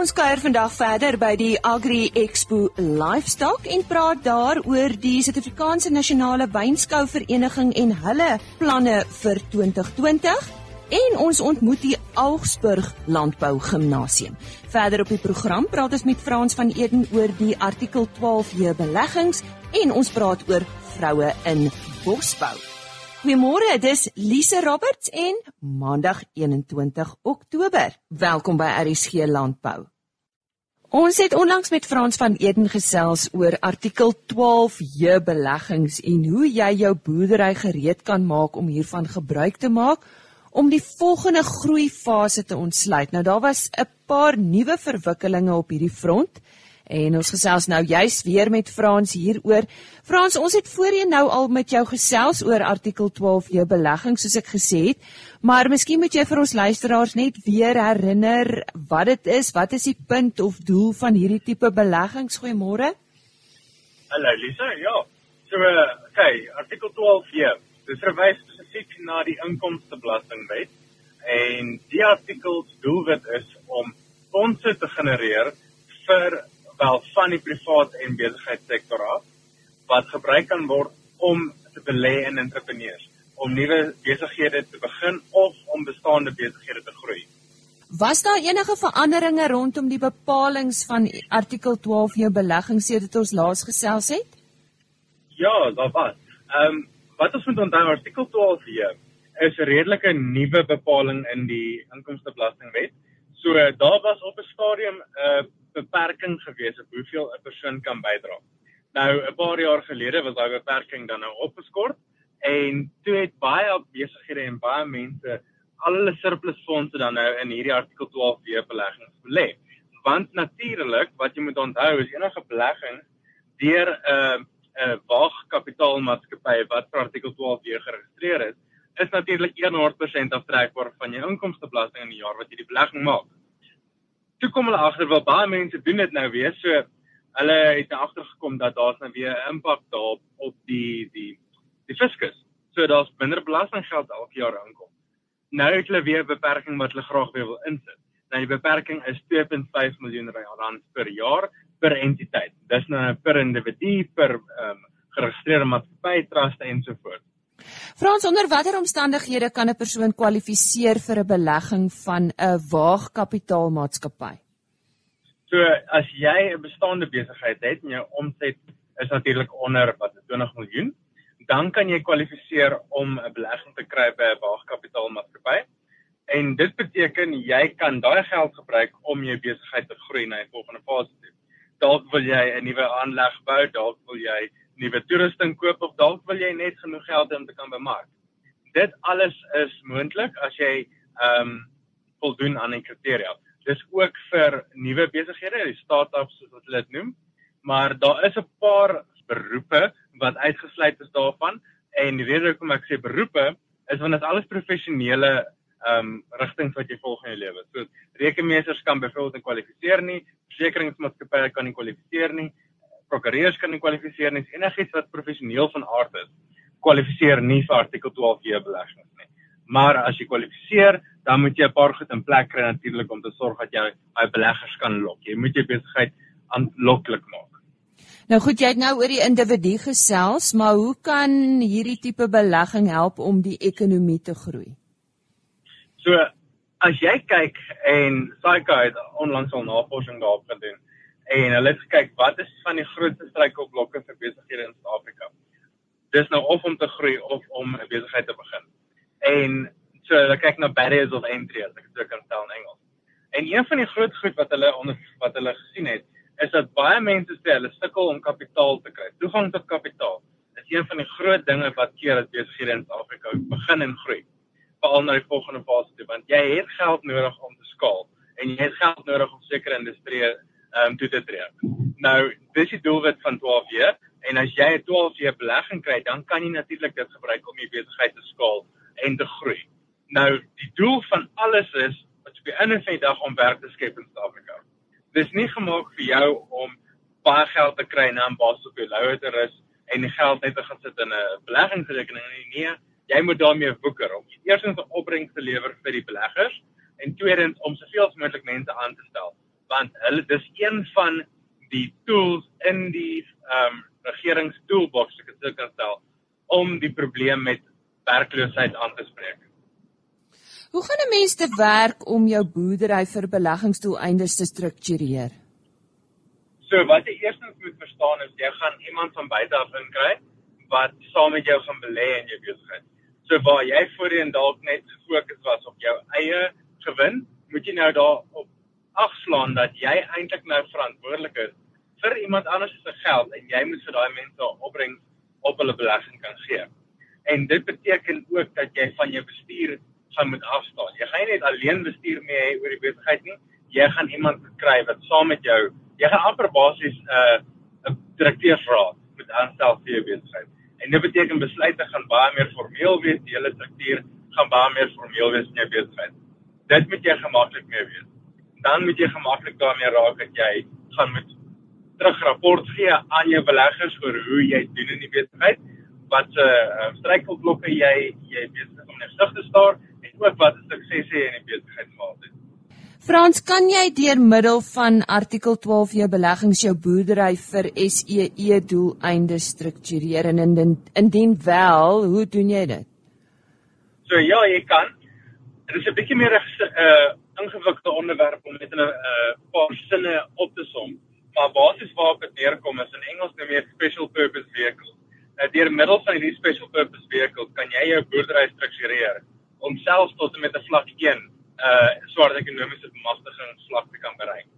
Ons kuier vandag verder by die Agri Expo Livestock en praat daar oor die Suid-Afrikaanse Nasionale Wynskou Vereniging en hulle planne vir 2020 en ons ontmoet die Augsburg Landbou Gimnasium. Verder op die program praat ons met Frans van Eden oor die artikel 12J beleggings en ons praat oor vroue in bosbou. Goeiemôre, dis Lise Roberts en Maandag 21 Oktober. Welkom by RSG Landbou. Ons het onlangs met Frans van Eden gesels oor artikel 12J beleggings en hoe jy jou boerdery gereed kan maak om hiervan gebruik te maak om die volgende groeifase te ontsluit. Nou daar was 'n paar nuwe verwikkelinge op hierdie front. En ons gesels nou juis weer met Frans hieroor. Frans, ons het voorheen nou al met jou gesels oor artikel 12 jou belegging soos ek gesê het, maar miskien moet jy vir ons luisteraars net weer herinner wat dit is, wat is die punt of doel van hierdie tipe beleggings? Goeiemôre. Hallo Lisa, ja. So, uh, okay, artikel 12 hier. Dit verwys spesifiek na die inkomstebelastingwet en die artikel se doelwit is om fondse te genereer vir wel van die privaat en besigheidssektor af wat gebruik kan word om te belê in entrepreneurs om nuwe besighede te begin of om bestaande besighede te groei. Was daar enige veranderinge rondom die bepalinge van artikel 12 jou beleggings sedert ons laas gesels het? Ja, daar was. Ehm um, wat ons moet onthou artikel 12 hier is 'n redelike nuwe bepaling in die inkomstebelastingwet. So daar was op 'n stadium 'n uh, beperking gewees op hoeveel 'n persoon kan bydra. Nou 'n paar jaar gelede was daai beperking dan nou opgeskort en toe het baie besighede en baie mense al hulle surplusfondse dan nou in hierdie artikel 12 beleggings belê. Want natuurlik, wat jy moet onthou is enige belegging deur 'n uh, 'n uh, waagkapitaalmaatskappy wat vir artikel 12 geregistreer is, is natuurlik 100% aftrekbaar van jou inkomstebelasting in die jaar wat jy die belegging maak toe kom hulle agter wel baie mense doen dit nou weer. So hulle het nou agtergekom dat daar's nou weer 'n impak daarop op die die die fiskus. So daar's minder belastinggeld elke jaar aankom. Nou het hulle weer 'n beperking wat hulle graag weer wil insit. Nou die beperking is 2.5 miljoen rand per jaar per entiteit. Dis nou per individu per um, geregistreerde maatskappy truste ensovoorts Frans, onder watter omstandighede kan 'n persoon kwalifiseer vir 'n belegging van 'n waagkapitaalmaatskappy? So, as jy 'n bestaande besigheid het en jou omset is natuurlik onder wat 20 miljoen, dan kan jy kwalifiseer om 'n belegging te kry by 'n waagkapitaalmaatskappy. En dit beteken jy kan daai geld gebruik om jou besigheid te groei na 'n volgende fase toe. Dalk wil jy 'n nuwe aanleg bou, dalk wil jy nuwe toerusting koop of dalk wil jy net genoeg geld hê om te kan bemark. Dit alles is moontlik as jy ehm um, voldoen aan die kriteria. Dis ook vir nuwe besighede, die start-ups soos wat hulle dit noem, maar daar is 'n paar beroepe wat uitgesluit is daarvan en die rede hoekom ek sê beroepe is want dit is alles professionele ehm um, rigtings wat jy volg in jou lewe. So rekenmeesters kan byvoorbeeld nie kwalifiseer nie, versekeringsmaatskappye kan nie kwalifiseer nie, prokureurs kan nie kwalifiseer nie. Enigiets wat professioneel van aard is, kwalifiseer nie vir artikel 12J beleggings nie. Maar as jy kwalifiseer, dan moet jy 'n paar goed in plek kry natuurlik om te sorg dat jy daai beleggers kan lok. Jy moet jou besigheid aanloklik maak. Nou goed, jy het nou oor die individu gesels, maar hoe kan hierdie tipe belegging help om die ekonomie te groei? So, as jy kyk en Psycho het onlangs al navorsing daarop gedoen, en hulle het gekyk wat is van die grootste struikelblokke vir besighede in Suid-Afrika. Dis nou of om te groei of om 'n besigheid te begin. En so hulle kyk na barriers of entry as ek dit kan stel in Engels. En een van die groot goed wat hulle onder wat hulle gesien het, is dat baie mense sê hulle sukkel om kapitaal te kry. Toegang tot kapitaal is een van die groot dinge wat keer dat besighede in Suid-Afrika begin en groei. Veral na die volgende fase toe, want jy het geld nodig om te skaal en jy het geld nodig om sekere industrieë um, toe te tree. Nou, dis die doelwit van 12J en as jy 'n 12J belegging kry, dan kan jy natuurlik dit gebruik om jou besigheid te skaal en te groei. Nou, die doel van alles is om op die einde van die dag om werk te skep in Suid-Afrika. Dis nie gemaak vir jou om baie geld te kry en dan baas op jou loue te rus en die geld net te gaan sit in 'n beleggingsrekening nie. Nee, jy moet daarmee woeker om eerstens 'n opbrengs te lewer vir die beleggers en tweedens om soveel as moontlik mense aan te stel want hulle dis een van die tools in die ehm um, regeringstoolbox ek het dit kan stel om die probleem met werkloosheid aan te spreek. Hoe gaan 'n mens te werk om jou boerdery vir beleggingsdoeleindes te struktureer? So wat jy eers moet verstaan is jy gaan iemand van buite af inkry wat saam met jou gaan belê in jou besigheid. So waar jy voorheen dalk net gefokus was op jou eie gewin, moet jy nou daarop agslaan dat jy eintlik nou verantwoordelik is vir iemand anders se geld en jy moet vir daai mense opbrengs op hulle belegging kan gee. En dit beteken ook dat jy van jou bestuur gaan moet afstaan. Jy gaan nie net alleen bestuur mee hê oor die besigheid nie. Jy gaan iemand kry wat saam met jou, jy gaan amper basies 'n uh, 'n direkteursraad moet aanstel vir jou besigheid. En dit beteken besluite gaan baie meer formeel wees, die hele struktuur gaan baie meer formeel wees in jou besigheid. Dit moet jy gemaklik mee wees. Dan moet jy gemaklik daarmee raak dat jy gaan moet terugrapport gee aan jou beleggers oor hoe jy doen in die besigheid, wat se uh, struikelblokke jy jy besig om net te staar en ook wat suksese jy in die besigheid gehad het. Frans, kan jy deur middel van artikel 12 jou beleggings jou boerdery vir SEE doeleindes struktureer en indien, indien wel, hoe doen jy dit? So ja, jy kan. Dit is 'n bietjie meer 'n uh, ingewikkelde onderwerp om net in 'n uh, paar sinne op te som. Maar basies waarop dit neerkom is in Engels noem jy special purpose vehicles. Nou deur middel van hierdie special purpose vehicles kan jy jou boerdery struktureer om selfs tot en met 'n vlak 1 uh swart ekonomiese bemagtiging vlak te kan bereik.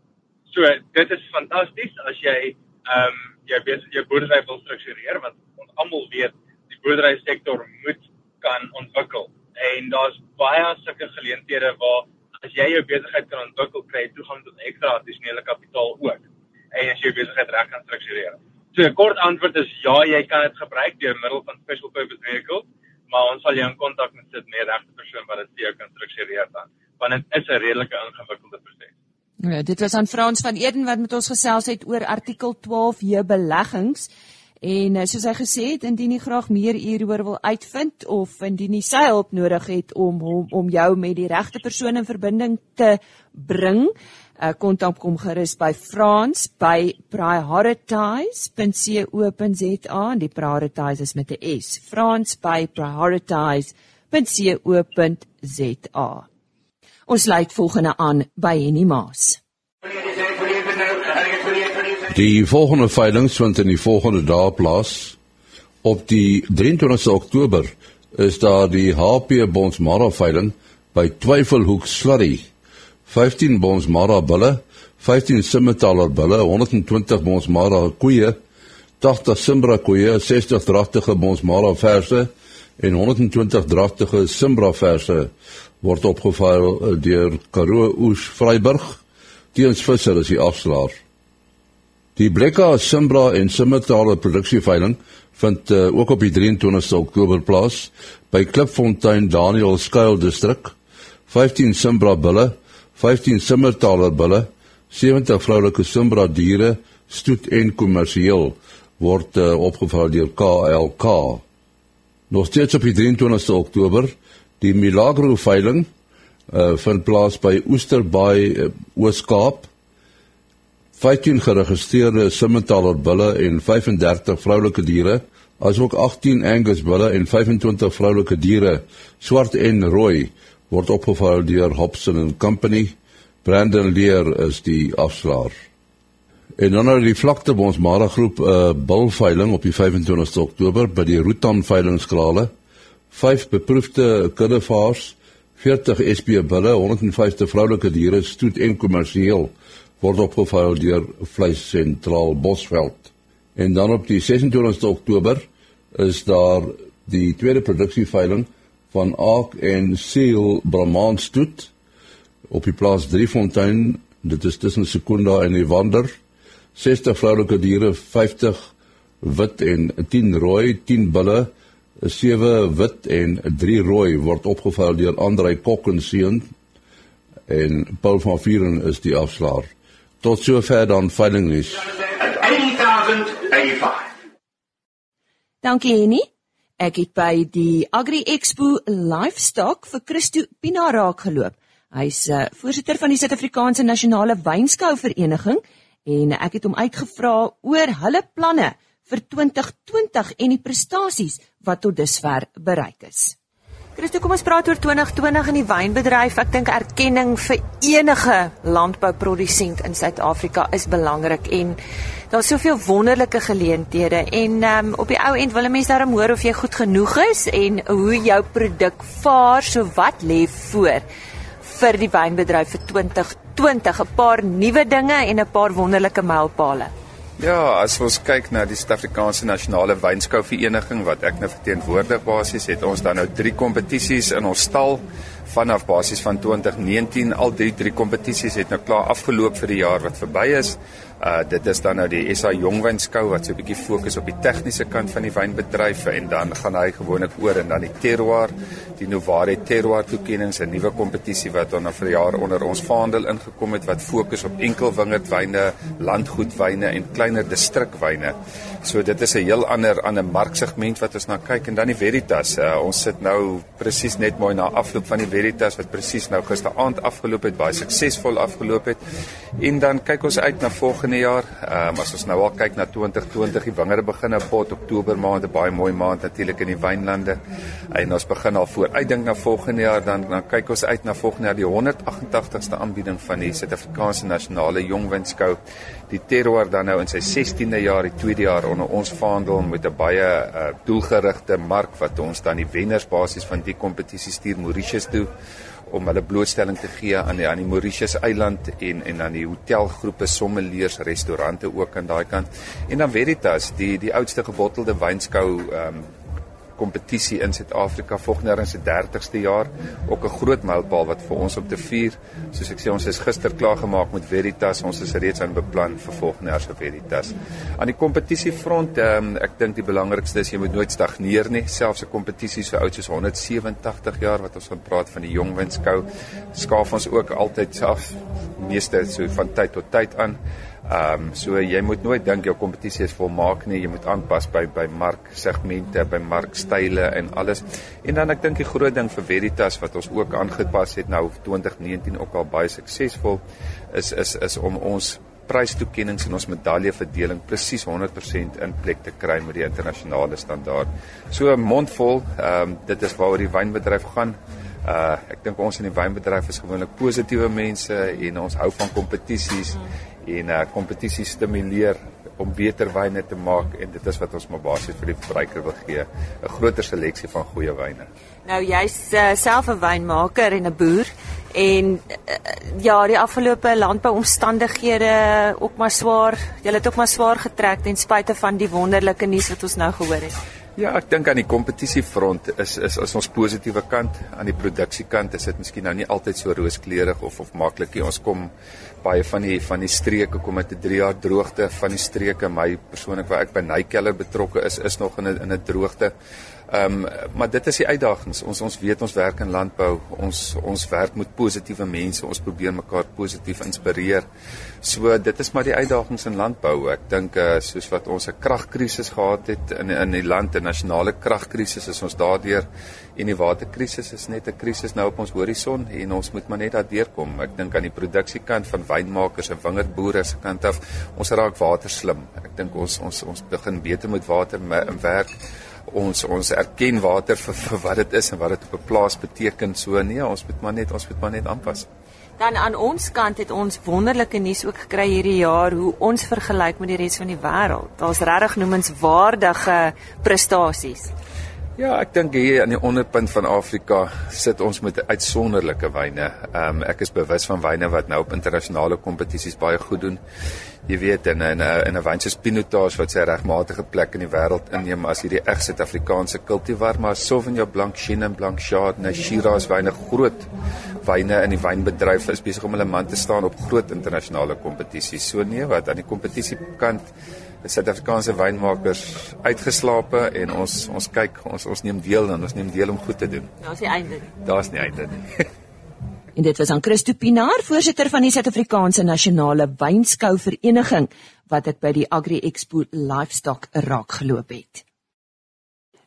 So dit is fantasties as jy ehm um, jou besig jou boerdery wil struktureer want ons almal weet die boerdery sektor moet kan ontwikkel en daar's baie sulke geleenthede waar as jy jou besigheid kan ontwikkel kry jy toegang tot ekstra addisionele kapitaal ook en as jy jou besigheid reg kan struktureer. So 'n kort antwoord is ja, jy kan dit gebruik deur middel van special purpose vehicles maar ons sal jou in kontak met sit met die regte persoon wat dit vir jou kan struktureer dan want dit is 'n redelike ingewikkelde proses. Ja, dit was aan Frans van Eden wat met ons gesels het oor artikel 12 je beleggings en eh, soos hy gesê het indien jy graag meer hieroor wil uitvind of indien jy sy hulp nodig het om hom om jou met die regte persoon in verbinding te bring uh, kontak kom gerus by Frans by prioritize.co.za en die prioritize is met 'n S. Frans by prioritize.co.za. Ons sluit volgende aan by Henny Maas. Die volgende veiling vind in die volgende dae plaas. Op die 23 Oktober is daar die HP Bonsmara veiling by Twyfelhoek Slurry 15 bons mara bulle, 15 simmetaler bulle, 120 bons mara koeie, 80 simbra koeie, 60 dragtige bons mara verse en 120 dragtige simbra verse word opgevaar deur Karoo Oes Vryburg. Teens visser is die afslaer. Die Blekka Simbra en Simmetale produksieveiling vind uh, ook op die 23ste Oktober plaas by Klipfontein Daniel Skuil distrik. 15 Simbra bulle, 15 simmertaler bulle, 70 vroulike simbra diere, stoet en kommersieel word uh, opgevul deur KLK. Nog steeds op die 23ste Oktober, die Milagro veiling uh, vind plaas by Oesterbaai uh, Ooskaap. 15 geregistreerde simmertaler bulle en 35 vroulike diere, asook 18 Angus bulle en 25 vroulike diere, swart en rooi word opgevul deur Hobson and Company. Brandon Leer is die afslaer. En dan nou die vlakte by ons Mara groep 'n uh, bulveiling op die 25ste Oktober by die Rutan veilingskrale. Vyf beproefde kuddevaars, 40 SP bulle, 150 vroulike diere, stoet en kommersieel word opgeveil deur Vleis Sentraal Bosveld. En dan op die 26ste Oktober is daar die tweede produksieveiling van Aak en Seal Brahmanstoet op die plaas Driefontein. Dit is tussen Sekunda en die Wander. 60 vroulike diere, 50 wit en 10 rooi, 10 bulle, 7 wit en 3 rooi word opgevaar deur Andrei Kok en seun en Paul van Vieren is die afslaer. Tot sover dan veiling. 80085. Dankie Henny. Ek het by die Agri Expo Livestock vir Christo Pina raak geloop. Hy's uh, voorsitter van die Suid-Afrikaanse Nasionale Wynskou Vereniging en ek het hom uitgevra oor hulle planne vir 2020 en die prestasies wat tot dusver bereik is. Christo, kom ons praat oor 2020 in die wynbedryf. Ek dink erkenning vir enige landbouprodusent in Suid-Afrika is belangrik en daar's soveel wonderlike geleenthede en um, op die ou end wil 'n mens darm hoor of jy goed genoeg is en hoe jou produk vaar, so wat lê voor vir die wynbedryf vir 2020, 'n paar nuwe dinge en 'n paar wonderlike mylpale. Ja, as ons kyk na die Suid-Afrikaanse Nasionale Wynskou Vereniging wat ek nou verteenwoordig basies het ons dan nou 3 kompetisies in ons stal vanaf basies van 2019 al drie drie kompetisies het nou klaar afgeloop vir die jaar wat verby is. Uh dit is dan nou die SA Jongwynskou wat so 'n bietjie fokus op die tegniese kant van die wynbedryf en dan gaan hy gewoonlik oor en dan die terroir, die Novare Terroir toekenninge, 'n nuwe kompetisie wat dan nou vir jaar onder ons vaandel ingekom het wat fokus op enkel wingerdwyne, landgoedwyne en kleiner distrikwyne. So dit is 'n heel ander ander marksegment wat ons na kyk en dan die Veritas. Uh, ons sit nou presies net mooi na afloop van die Veritas wat presies nou gisteraand afgeloop het, baie suksesvol afgeloop het. En dan kyk ons uit na volgende jaar. Ehm um, as ons nou al kyk na 2020, die wingerde begin op pot Oktober maand, 'n baie mooi maand natuurlik in die wynlande. En ons begin al vooruitdink na volgende jaar, dan dan kyk ons uit na volgende jaar die 188ste aanbieding van die Suid-Afrikaanse Nasionale Jongwynskou. Die Terroir dan nou in sy 16de jaar, die tweede jaar onder ons vaandel met 'n baie uh, doelgerigte mark wat ons dan die wenners basies van die kompetisie stuur Mauritius toe om hulle blootstelling te gee aan die aan die Mauritius eiland en en aan die hotelgroepe sommeliers, restaurante ook aan daai kant. En dan Veritas, die die oudste gebottelde wynskou ehm um, kompetisie in Suid-Afrika volgende jaar in sy 30ste jaar ook 'n groot mylpaal wat vir ons om te vier. Soos ek sê ons is gister klaar gemaak met Veritas. Ons is reeds aan beplan vir volgende jaar se Veritas. Aan die kompetisiefront, um, ek dink die belangrikste is jy moet nooit stagneer nie. Selfs 'n kompetisie so oud soos 187 jaar wat ons gaan praat van die jong winskou, skaaf ons ook altyd af meeste so van tyd tot tyd aan. Ehm um, so jy moet nooit dink jou kompetisie is volmaak nie. Jy moet aanpas by by marksegmente, by markstyle en alles. En dan ek dink die groot ding vir Veritas wat ons ook aangepas het nou 2019 ook al baie suksesvol is is is om ons prystoekennings en ons medaljeverdeling presies 100% in plek te kry met die internasionale standaard. So 'n mond vol, ehm um, dit is waaroor die wynbedryf gaan. Uh ek dink ons in die wynbedryf is gewoonlik positiewe mense en ons hou van kompetisies en uh kompetisie stimuleer om beter wyne te maak en dit is wat ons maar basies vir die verbruiker wil gee, 'n groter seleksie van goeie wyne. Nou jy's uh, self 'n wynmaker en 'n boer en uh, ja, die afgelope landbouomstandighede ook maar swaar. Jy het ook maar swaar getrek ten spyte van die wonderlike nuus wat ons nou gehoor het. Ja, ek dink aan die kompetisiefront is is is ons positiewe kant, aan die produksiekant is dit miskien nou nie altyd so rooskleurig of of maklik nie. Ons kom baie van die van die streke kom met 'n 3 jaar droogte van die streke. My persoonlik waar ek by Nykeller betrokke is, is nog in 'n in 'n droogte. Ehm um, maar dit is die uitdagings. Ons ons weet ons werk in landbou. Ons ons werk met positiewe mense. Ons probeer mekaar positief inspireer. So dit is maar die uitdagings in landbou. Ek dink uh, soos wat ons 'n kragkrisis gehad het in in die land, 'n nasionale kragkrisis is ons daardeur en die waterkrisis is net 'n krisis nou op ons horison en ons moet maar net daardeur kom. Ek dink aan die produksiekant van wynmakers en wingerdboere se kant af. Ons raak water slim. Ek dink ons ons ons begin beter met water werk ons ons erken water vir, vir wat dit is en wat dit op 'n plaas beteken. So nee, ons moet maar net ons moet maar net aanpas. Dan aan ons kant het ons wonderlike nuus ook gekry hierdie jaar hoe ons vergelyk met die res van die wêreld. Daar's regtig noemenswaardige prestasies. Ja, ek dink hier aan die onderpunt van Afrika sit ons met uitsonderlike wyne. Ehm um, ek is bewus van wyne wat nou op internasionale kompetisies baie goed doen jy weet in 'n in 'n wyn soos Pinotage wat sy regmatige plek in die wêreld inneem as hierdie reg Suid-Afrikaanse kultivar maar Sauvignon Blanc, Chenin Blanc, Chardonnay, Shiraz wyne groot wyne in die wynbedryf is besig om hulle man te staan op groot internasionale kompetisies. So nee, wat aan die kompetisiekant is Suid-Afrikaanse wynmakers uitgeslape en ons ons kyk ons ons neem deel en ons neem deel om goed te doen. Daar's die einde. Daar's nie einde nie. En dit was aan Christo Pinaar, voorsitter van die Suid-Afrikaanse Nasionale Wynskou Vereniging wat dit by die Agri Expo Livestock raak geloop het.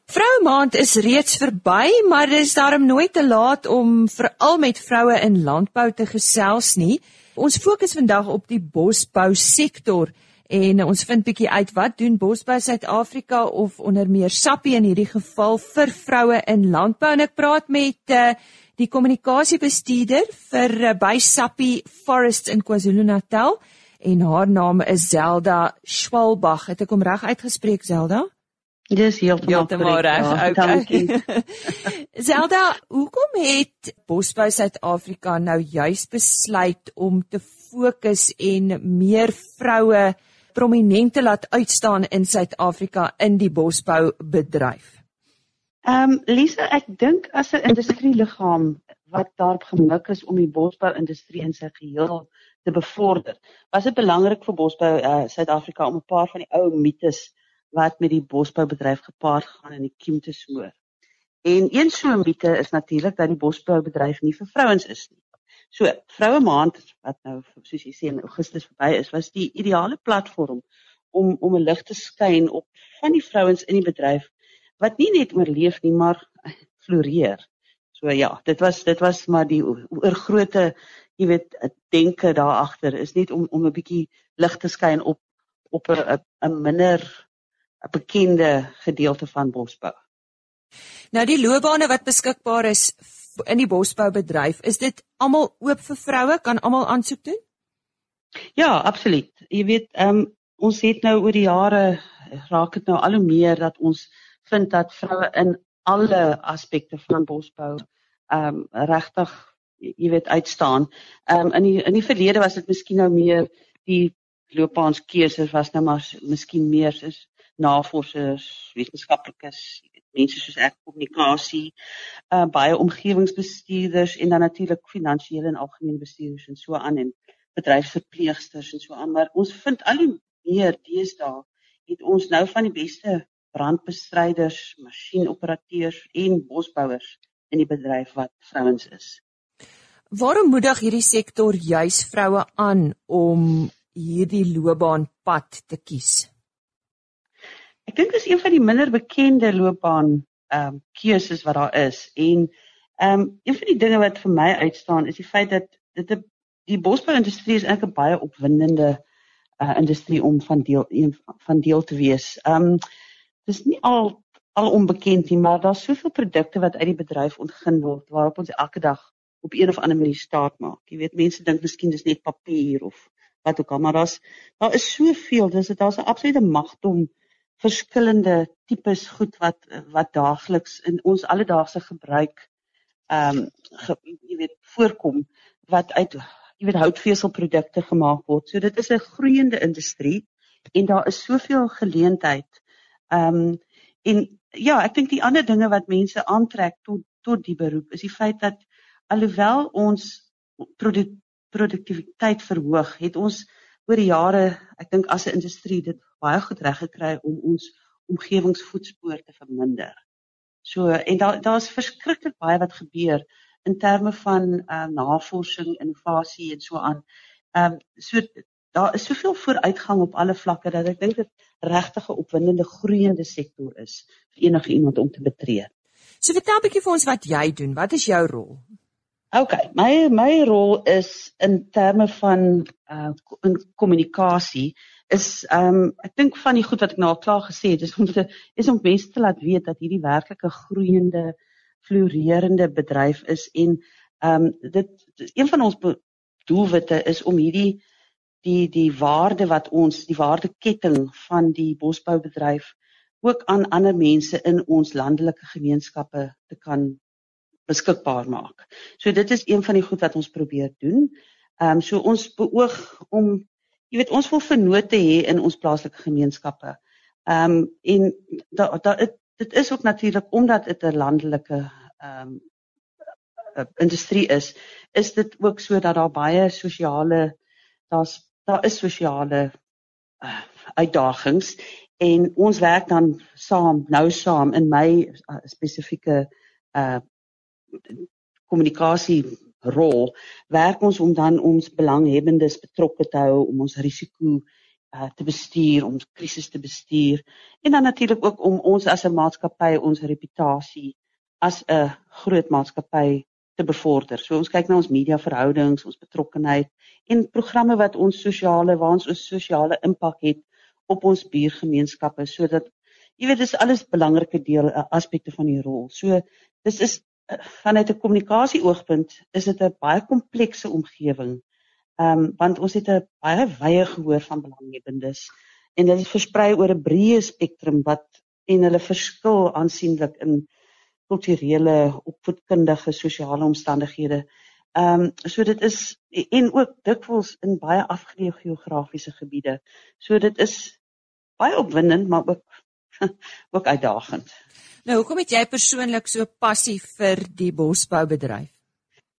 Vrouemaand is reeds verby, maar dit is daarom nooit te laat om veral met vroue in landbou te gesels nie. Ons fokus vandag op die bosbou sektor en ons vind bietjie uit wat doen Bosbou Suid-Afrika of onder meer Sappi in hierdie geval vir vroue in landbou en ek praat met uh, die kommunikasiebestuurder vir uh, by Sappi Forests in KwaZulu-Natal en haar naam is Zelda Schwalbach. Het ek hom reg uitgespreek Zelda? Dis heeltemal reg. Ja, okay. Zelda, hoekom het Bosbou Suid-Afrika nou juis besluit om te fokus en meer vroue prominente laat uitstaan in Suid-Afrika in die bosboubedryf? Ehm um, Lisa, ek dink as 'n industrieliggaam wat daarop gemik is om die bosbou-industrie in sy geheel te bevorder, was dit belangrik vir Bosbou uh, Suid-Afrika om 'n paar van die ou mites wat met die bosboubedryf gepaard gaan in die kiem te smoor. En een so 'n mite is natuurlik dat die bosboubedryf nie vir vrouens is nie. So, vroue maand wat nou soos jy sê in Augustus verby is, was die ideale platform om om 'n lig te skyn op van die vrouens in die bedryf wat nie net oorleef nie, maar floreer. So ja, dit was dit was maar die oor grootte, jy weet, denke daar agter is net om om 'n bietjie lig te skyn op op 'n minder 'n bekende gedeelte van bosbou. Nou die loopbane wat beskikbaar is in die bosboubedryf, is dit almal oop vir vroue? Kan almal aansoek doen? Ja, absoluut. Jy weet, ehm um, ons het nou oor die jare raak dit nou al hoe meer dat ons vind dat vroue in alle aspekte van bosbou ehm um, regtig jy weet uitstaan. Ehm um, in die in die verlede was dit miskien nou meer die loopbaanskeuses was nou maar miskien meer soos navorsers, wetenskaplikes, mense soos ek kommunikasie, uh baie omgewingsbestuurders en dan natuurlik finansiële en algemene bestuurders en so aan en bedryfsverpleegsters en so aan, maar ons vind al hoe meer deesdae het ons nou van die beste brandbestryders, masjienoperateurs en bosbouers in die bedryf wat vrouens is. Waarom moedig hierdie sektor juis vroue aan om hierdie loopbaanpad te kies? Ek dink dit is een van die minder bekende loopbaan ehm um, keuses wat daar is en ehm um, een van die dinge wat vir my uitstaan is die feit dat dit 'n die bosbou-industrie is eintlik 'n baie opwindende uh industrie om van deel een van deel te wees. Ehm um, dis nie al al onbekend nie, maar daar's soveel produkte wat uit die bedryf ontgin word waarop ons elke dag op een of ander manier staat maak. Jy weet mense dink miskien dis net papier of wat ook al, maar daar's daar is soveel, dis dit daar's 'n absolute magdom verskillende tipes goed wat wat daagliks in ons alledaagse gebruik ehm um, ge, jy weet voorkom wat uit jy weet houtveselprodukte gemaak word. So dit is 'n groeiende industrie en daar is soveel geleentheid. Ehm um, en ja, ek dink die ander dinge wat mense aantrek tot tot die beroep is die feit dat alhoewel ons produk, produktiwiteit verhoog, het ons oor die jare, ek dink as 'n industrie dit baie goed reg gekry om ons omgewingsvoetspoor te verminder. So en daar daar's verskriklik baie wat gebeur in terme van ehm uh, navorsing, innovasie en so aan. Ehm um, so daar is soveel vooruitgang op alle vlakke dat ek dink dit regtig 'n opwindende groeiende sektor is vir enige iemand om te betree. So vertel 'n bietjie vir ons wat jy doen. Wat is jou rol? OK, my my rol is in terme van uh in kommunikasie is ehm um, ek dink van die goed wat ek nou al klaar gesê het is om te is om mense te laat weet dat hierdie werklike groeiende floreerende bedryf is en ehm um, dit een van ons doelwitte is om hierdie die die waarde wat ons die waardeketting van die bosboubedryf ook aan ander mense in ons landelike gemeenskappe te kan beskikbaar maak. So dit is een van die goed wat ons probeer doen. Ehm um, so ons beoog om jy weet ons wil vennote hê in ons plaaslike gemeenskappe. Ehm um, en daar da, dit is ook natuurlik omdat dit 'n landelike ehm um, industrie is, is dit ook so dat daar baie sosiale daar's daar is sosiale uh, uitdagings en ons werk dan saam nou saam in my uh, spesifieke uh kommunikasie rol werk ons om dan ons belanghebbendes betrokke te hou om ons risiko uh, te bestuur, om krisisse te bestuur en dan natuurlik ook om ons as 'n maatskappy ons reputasie as 'n groot maatskappy te bevorder. So ons kyk na ons mediaverhoudings, ons betrokkenheid en programme wat ons sosiale waar ons 'n sosiale impak het op ons buurgemeenskappe sodat jy weet dis alles belangrike deel eh, aspekte van die rol. So dis is vanuit 'n kommunikasie oogpunt is dit 'n baie komplekse omgewing. Ehm um, want ons het 'n baie wye gehoor van belanghebbendes en dit is versprei oor 'n breë spektrum wat en hulle verskil aansienlik in kulturele, opvoedkundige, sosiale omstandighede. Ehm um, so dit is en ook dikwels in baie afgeleë geografiese gebiede. So dit is baie opwindend maar ook ook uitdagend. Nou, hoekom het jy persoonlik so passief vir die bosboubedryf?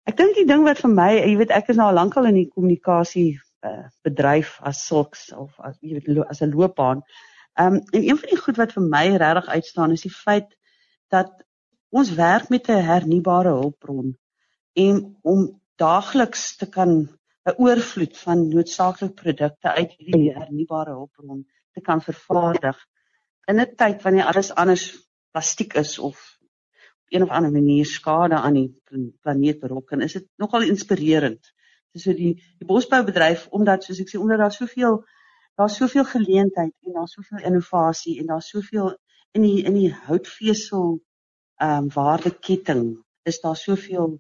Ek dink die ding wat vir my, jy weet, ek is nou al lankal in die kommunikasie uh, bedryf as sulks of as jy weet as 'n loopbaan. Ehm um, en een van die goed wat vir my regtig uitstaan is die feit dat ons werk met 'n hernubare hulpbron en om daagliks te kan 'n oorvloed van noodsaaklike produkte uit hierdie hernubare hulpbron te kan vervaardig in 'n tyd wanneer alles anders plastiek is of op een of ander manier skade aan die planeet berokken, is dit nogal inspirerend. Dis so die die bosboubedryf omdat soos ek sê omdat daar soveel daar's soveel geleentheid en daar's soveel innovasie en daar's soveel in die in die houtvesel ehm um, waardeketting is daar soveel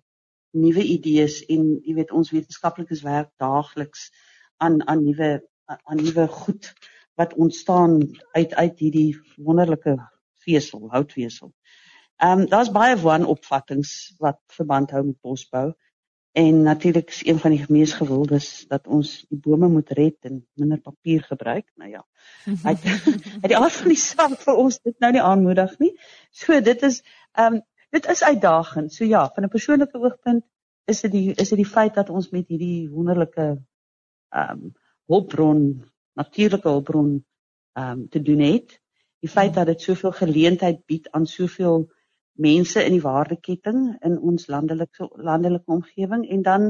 nuwe idees en jy weet ons wetenskaplikes werk daagliks aan aan nuwe aan nuwe goed wat ontstaan uit uit hierdie wonderlike vesel, houtvesel. Ehm um, daar's baie wanopvattinge wat verband hou met bosbou en natuurlik is een van die mees gewildes dat ons die bome moet red en minder papier gebruik. Nou ja. Uit uit die aard van die saak vir ons dit nou nie aanmoedig nie. So dit is ehm um, dit is uitdagend. So ja, van 'n persoonlike oogpunt is dit die is dit die feit dat ons met hierdie wonderlike ehm um, hulpbron, natuurlike hulpbron ehm um, te doen het. Die feit dat dit soveel geleentheid bied aan soveel mense in die waardeketting in ons landelike landelike omgewing en dan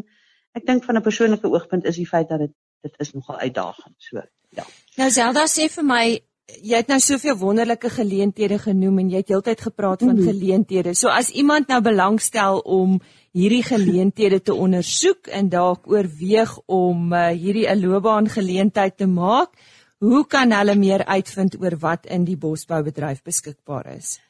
ek dink van 'n persoonlike oogpunt is die feit dat dit dit is nogal uitdagend. So ja. Nou Zelda sê vir my jy het nou soveel wonderlike geleenthede genoem en jy het heeltyd gepraat van mm. geleenthede. So as iemand nou belangstel om hierdie geleenthede te ondersoek en dalk oorweeg om uh, hierdie 'n loopbaan geleentheid te maak, hoe kan hulle meer uitvind oor wat in die bosboubedryf beskikbaar is?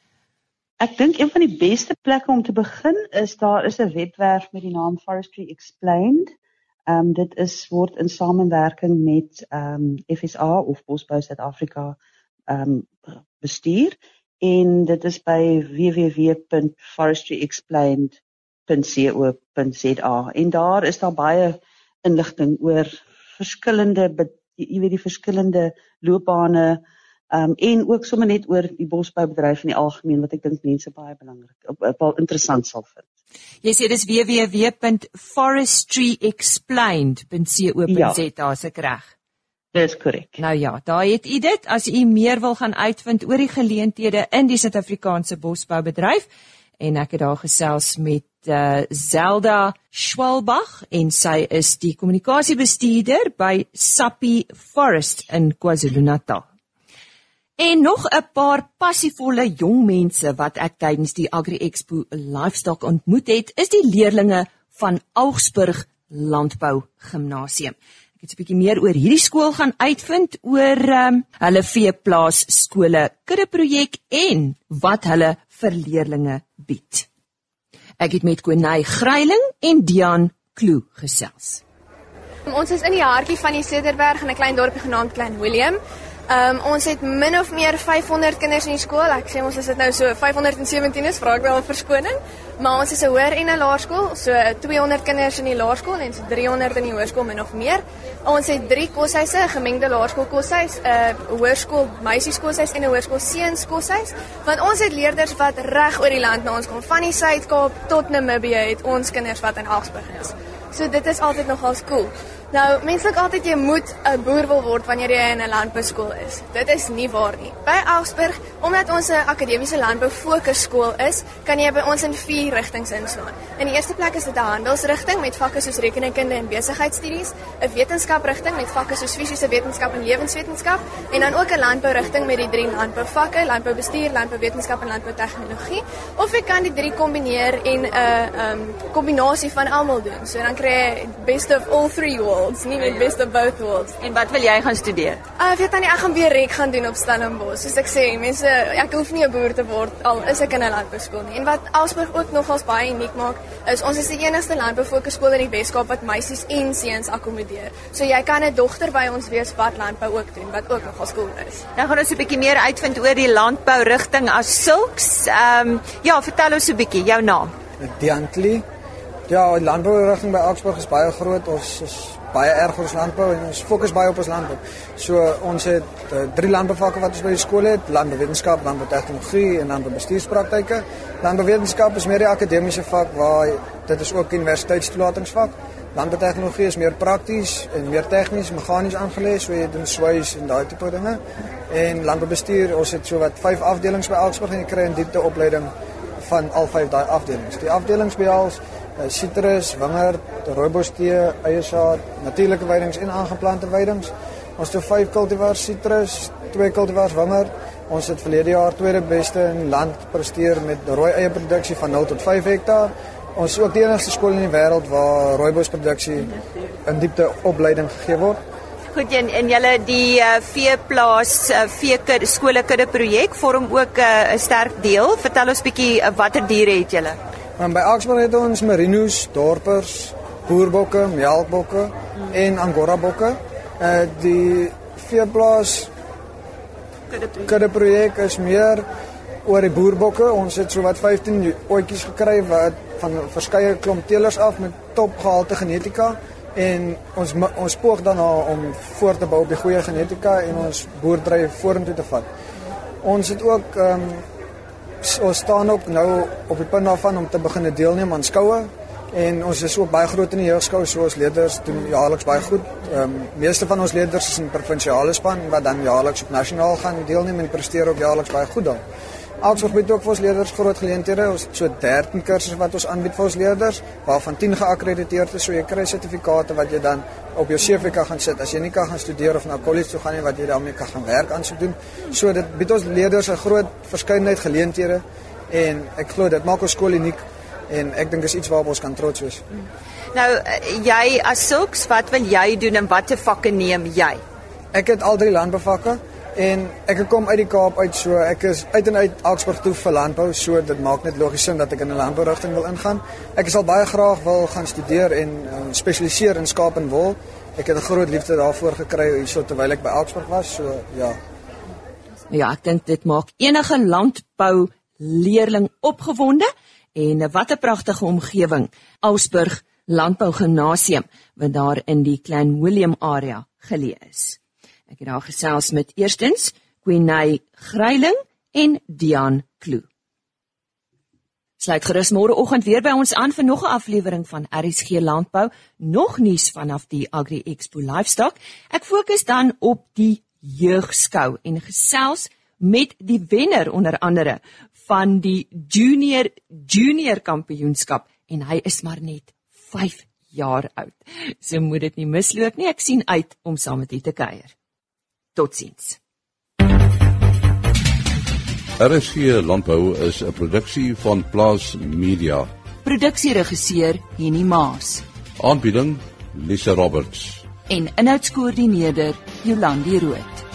Ek dink een van die beste plekke om te begin is daar is 'n webwerf met die naam Forestry Explained. Ehm um, dit is word in samewerking met ehm um, FSA of Bosbou Suid-Afrika ehm um, bestuur en dit is by www.forestryexplained.co.za en daar is daar baie inligting oor verskillende jy weet die verskillende loopbane ehm um, en ook sommer net oor die bosboubedryf in die algemeen wat ek dink mense baie belangrik baie interessant sal vind. Jy sê dis www.forestryexplained.co.za ja. as ek reg. Dis korrek. Nou ja, daar het u dit as u meer wil gaan uitvind oor die geleenthede in die Suid-Afrikaanse bosboubedryf en ek het daar gesels met uh, Zelda Schwalbach en sy is die kommunikasiebestuurder by Sappi Forest in KwaZulu-Natal. En nog 'n paar passievolle jong mense wat ek tydens die Agri Expo Livestock ontmoet het, is die leerdlinge van Augsburg Landbou Gimnasium. Ek het 'n bietjie meer oor hierdie skool gaan uitvind oor um, hulle veeplaas skole kudde projek en wat hulle vir leerdlinge bied. Ek het met Konay Gryiling en Dian Kloo gesels. Ons is in die hartjie van die Cederberg in 'n klein dorpie genaamd Klein Willem. Um, ons het min of meer 500 kinders in die skool. Ek sê ons is dit nou so 517 is, vra ek wel 'n verskoning. Maar ons is 'n hoër en 'n laerskool, so 200 kinders in die laerskool en so 300 in die hoërskool min of meer. Ons het drie koshuise, 'n gemengde laerskool koshuis, 'n hoërskool meisieskoshuis en 'n hoërskool seuns koshuis. Want ons het leerders wat reg oor die land na ons kom, van die Suid-Kaap tot Namibië het ons kinders wat in Augsburg is. So dit is altyd nogal cool. Nou, mense dink altyd jy moet 'n boer wil word wanneer jy in 'n landbouskool is. Dit is nie waar nie. By Augsburg, omdat ons 'n akademiese landbou fokusskool is, kan jy by ons in vier rigtings inslaan. In die eerste plek is dit 'n handelsrigting met vakke soos rekenkunde en besigheidstudies, 'n wetenskaprigting met vakke soos fisiese wetenskap en lewenswetenskap, en dan ook 'n landbourigting met die drie landbouvakke, landboubestuur, landbouwetenskap en landboutegnologie. Of jy kan die drie kombineer en 'n uh, um, kombinasie van almal doen. So dan kry jy best of all three worlds worlds, nie met best of both worlds. En wat wil jy gaan studeer? Uh, ek weet dan nie ek gaan weer rek gaan doen op Stellenbosch. Soos ek sê, mense, ek hoef nie 'n boer te word al is ek in 'n landbouskool nie. En wat Alsburg ook nogals baie uniek maak, is ons is die enigste landboufokusskool in die Weskaap wat meisies en seuns akkommodeer. So jy kan 'n dogter by ons wees wat landbou ook doen, wat ook nogals cool is. Nou gaan ons 'n bietjie meer uitvind oor die landbou rigting as sulks. Ehm um, ja, vertel ons 'n bietjie jou naam. Diantli. Ja, die landbourigting by Augsburg is baie groot. Ons is baie erg ons landbou en ons fokus baie op ons landbou. So ons het uh, drie landbouvakke wat ons by die skool het: landbouwetenskap, landboutegnologie en landboubestuurspraktyke. Landbouwetenskap is meer die akademiese vak waar dit is ook universiteitstoelatingsvak. Landboutegnologie is meer prakties en meer tegnies, meganies aangelees, so jy doen swys en daai tipe dinge. En landboubestuur, ons het so wat vyf afdelings by Augsburg en jy kry 'n diepte opleiding van al vyf daai afdelings. Die afdelings behels sitrus, wingerd, rooibostee, eiersaad, natuurlike weidings en aangeplante weidings. Ons het vyf kultivars sitrus, twee kultivars wingerd. Ons het verlede jaar tweede beste in land presteer met rooi eierproduksie van 0 tot 5 hektaar. Ons is ook die enigste skool in die wêreld waar rooibosproduksie in diepte opleiding gegee word. Goed en en julle die uh, veeplaas uh, veekudde skolekudde projek vorm ook uh, 'n uh, sterk deel. Vertel ons bietjie uh, watter diere het julle? En by Augsburg het ons merinos, dorpers, boerbokke, melkbokke en angora bokke. Uh die veeplaas kudde projek is meer oor die boerbokke. Ons het sowat 15 oetjies gekry wat van verskeie klomp teelers af met topgehalte genetika en ons ons poog daarna om voort te bou op die goeie genetika en ons boerdery vorentoe te vat. Ons het ook ehm um, ons staan ook nou op die punt daarvan om te begin deelneem aan skoue en ons is ook baie groot in die jeugskou so ons leerders doen jaarliks baie goed. Ehm um, meeste van ons leerders is in provinsiale span wat dan jaarliks op nasionaal gaan deelneem en presteer ook jaarliks baie goed dan. Augsburg bied ook vir ons leerders groot geleenthede. Ons het so 13 kursusse wat ons aanbied vir ons leerders, waarvan 10 geakkrediteerd is, so jy kry sertifikate wat jy dan op jou CV kan gaan sit as jy nie kan gaan studeer of na kollege toe gaan nie wat jy daarmee kan gaan werk aan sou doen. So dit bied ons leerders 'n groot verskeidenheid geleenthede en ek glo dit maak ons skool uniek en ek dink is iets waarop ons kan trots wees. Nou jy as sulks, wat wil jy doen en watter vakke neem jy? Ek het al drie landbouvakke. En ek kom uit die Kaap uit so ek is uit en uit Augsburg toe vir landbou so dit maak net logies sin dat ek in 'n landbourigting wil ingaan. Ek sal baie graag wil gaan studeer en um, spesialiseer in skaap en wol. Ek het 'n groot liefde daarvoor gekry hierso terwyl ek by Augsburg was so ja. Ja, ek dink dit maak enige landbou leerling opgewonde en wat 'n pragtige omgewing Augsburg Landbou Gimnasium wat daar in die Klein Willem area geleë is. Ek het daar gesels met eerstens Queenay Gryiling en Dian Kloo. Sluit gerus môreoggend weer by ons aan vir nog 'n aflewering van RSG Landbou, nog nuus vanaf die Agri Expo Livestock. Ek fokus dan op die jeugskou en gesels met die wenner onder andere van die junior junior kampioenskap en hy is maar net 5 jaar oud. So moet dit nie misloop nie. Ek sien uit om saam met u te kuier. Totsiens. RSG Landbou is 'n produksie van Plaas Media. Produksieregisseur Henny Maas. Aanbieding Lisa Roberts. En inhoudskoördineerder Jolandi Rooi.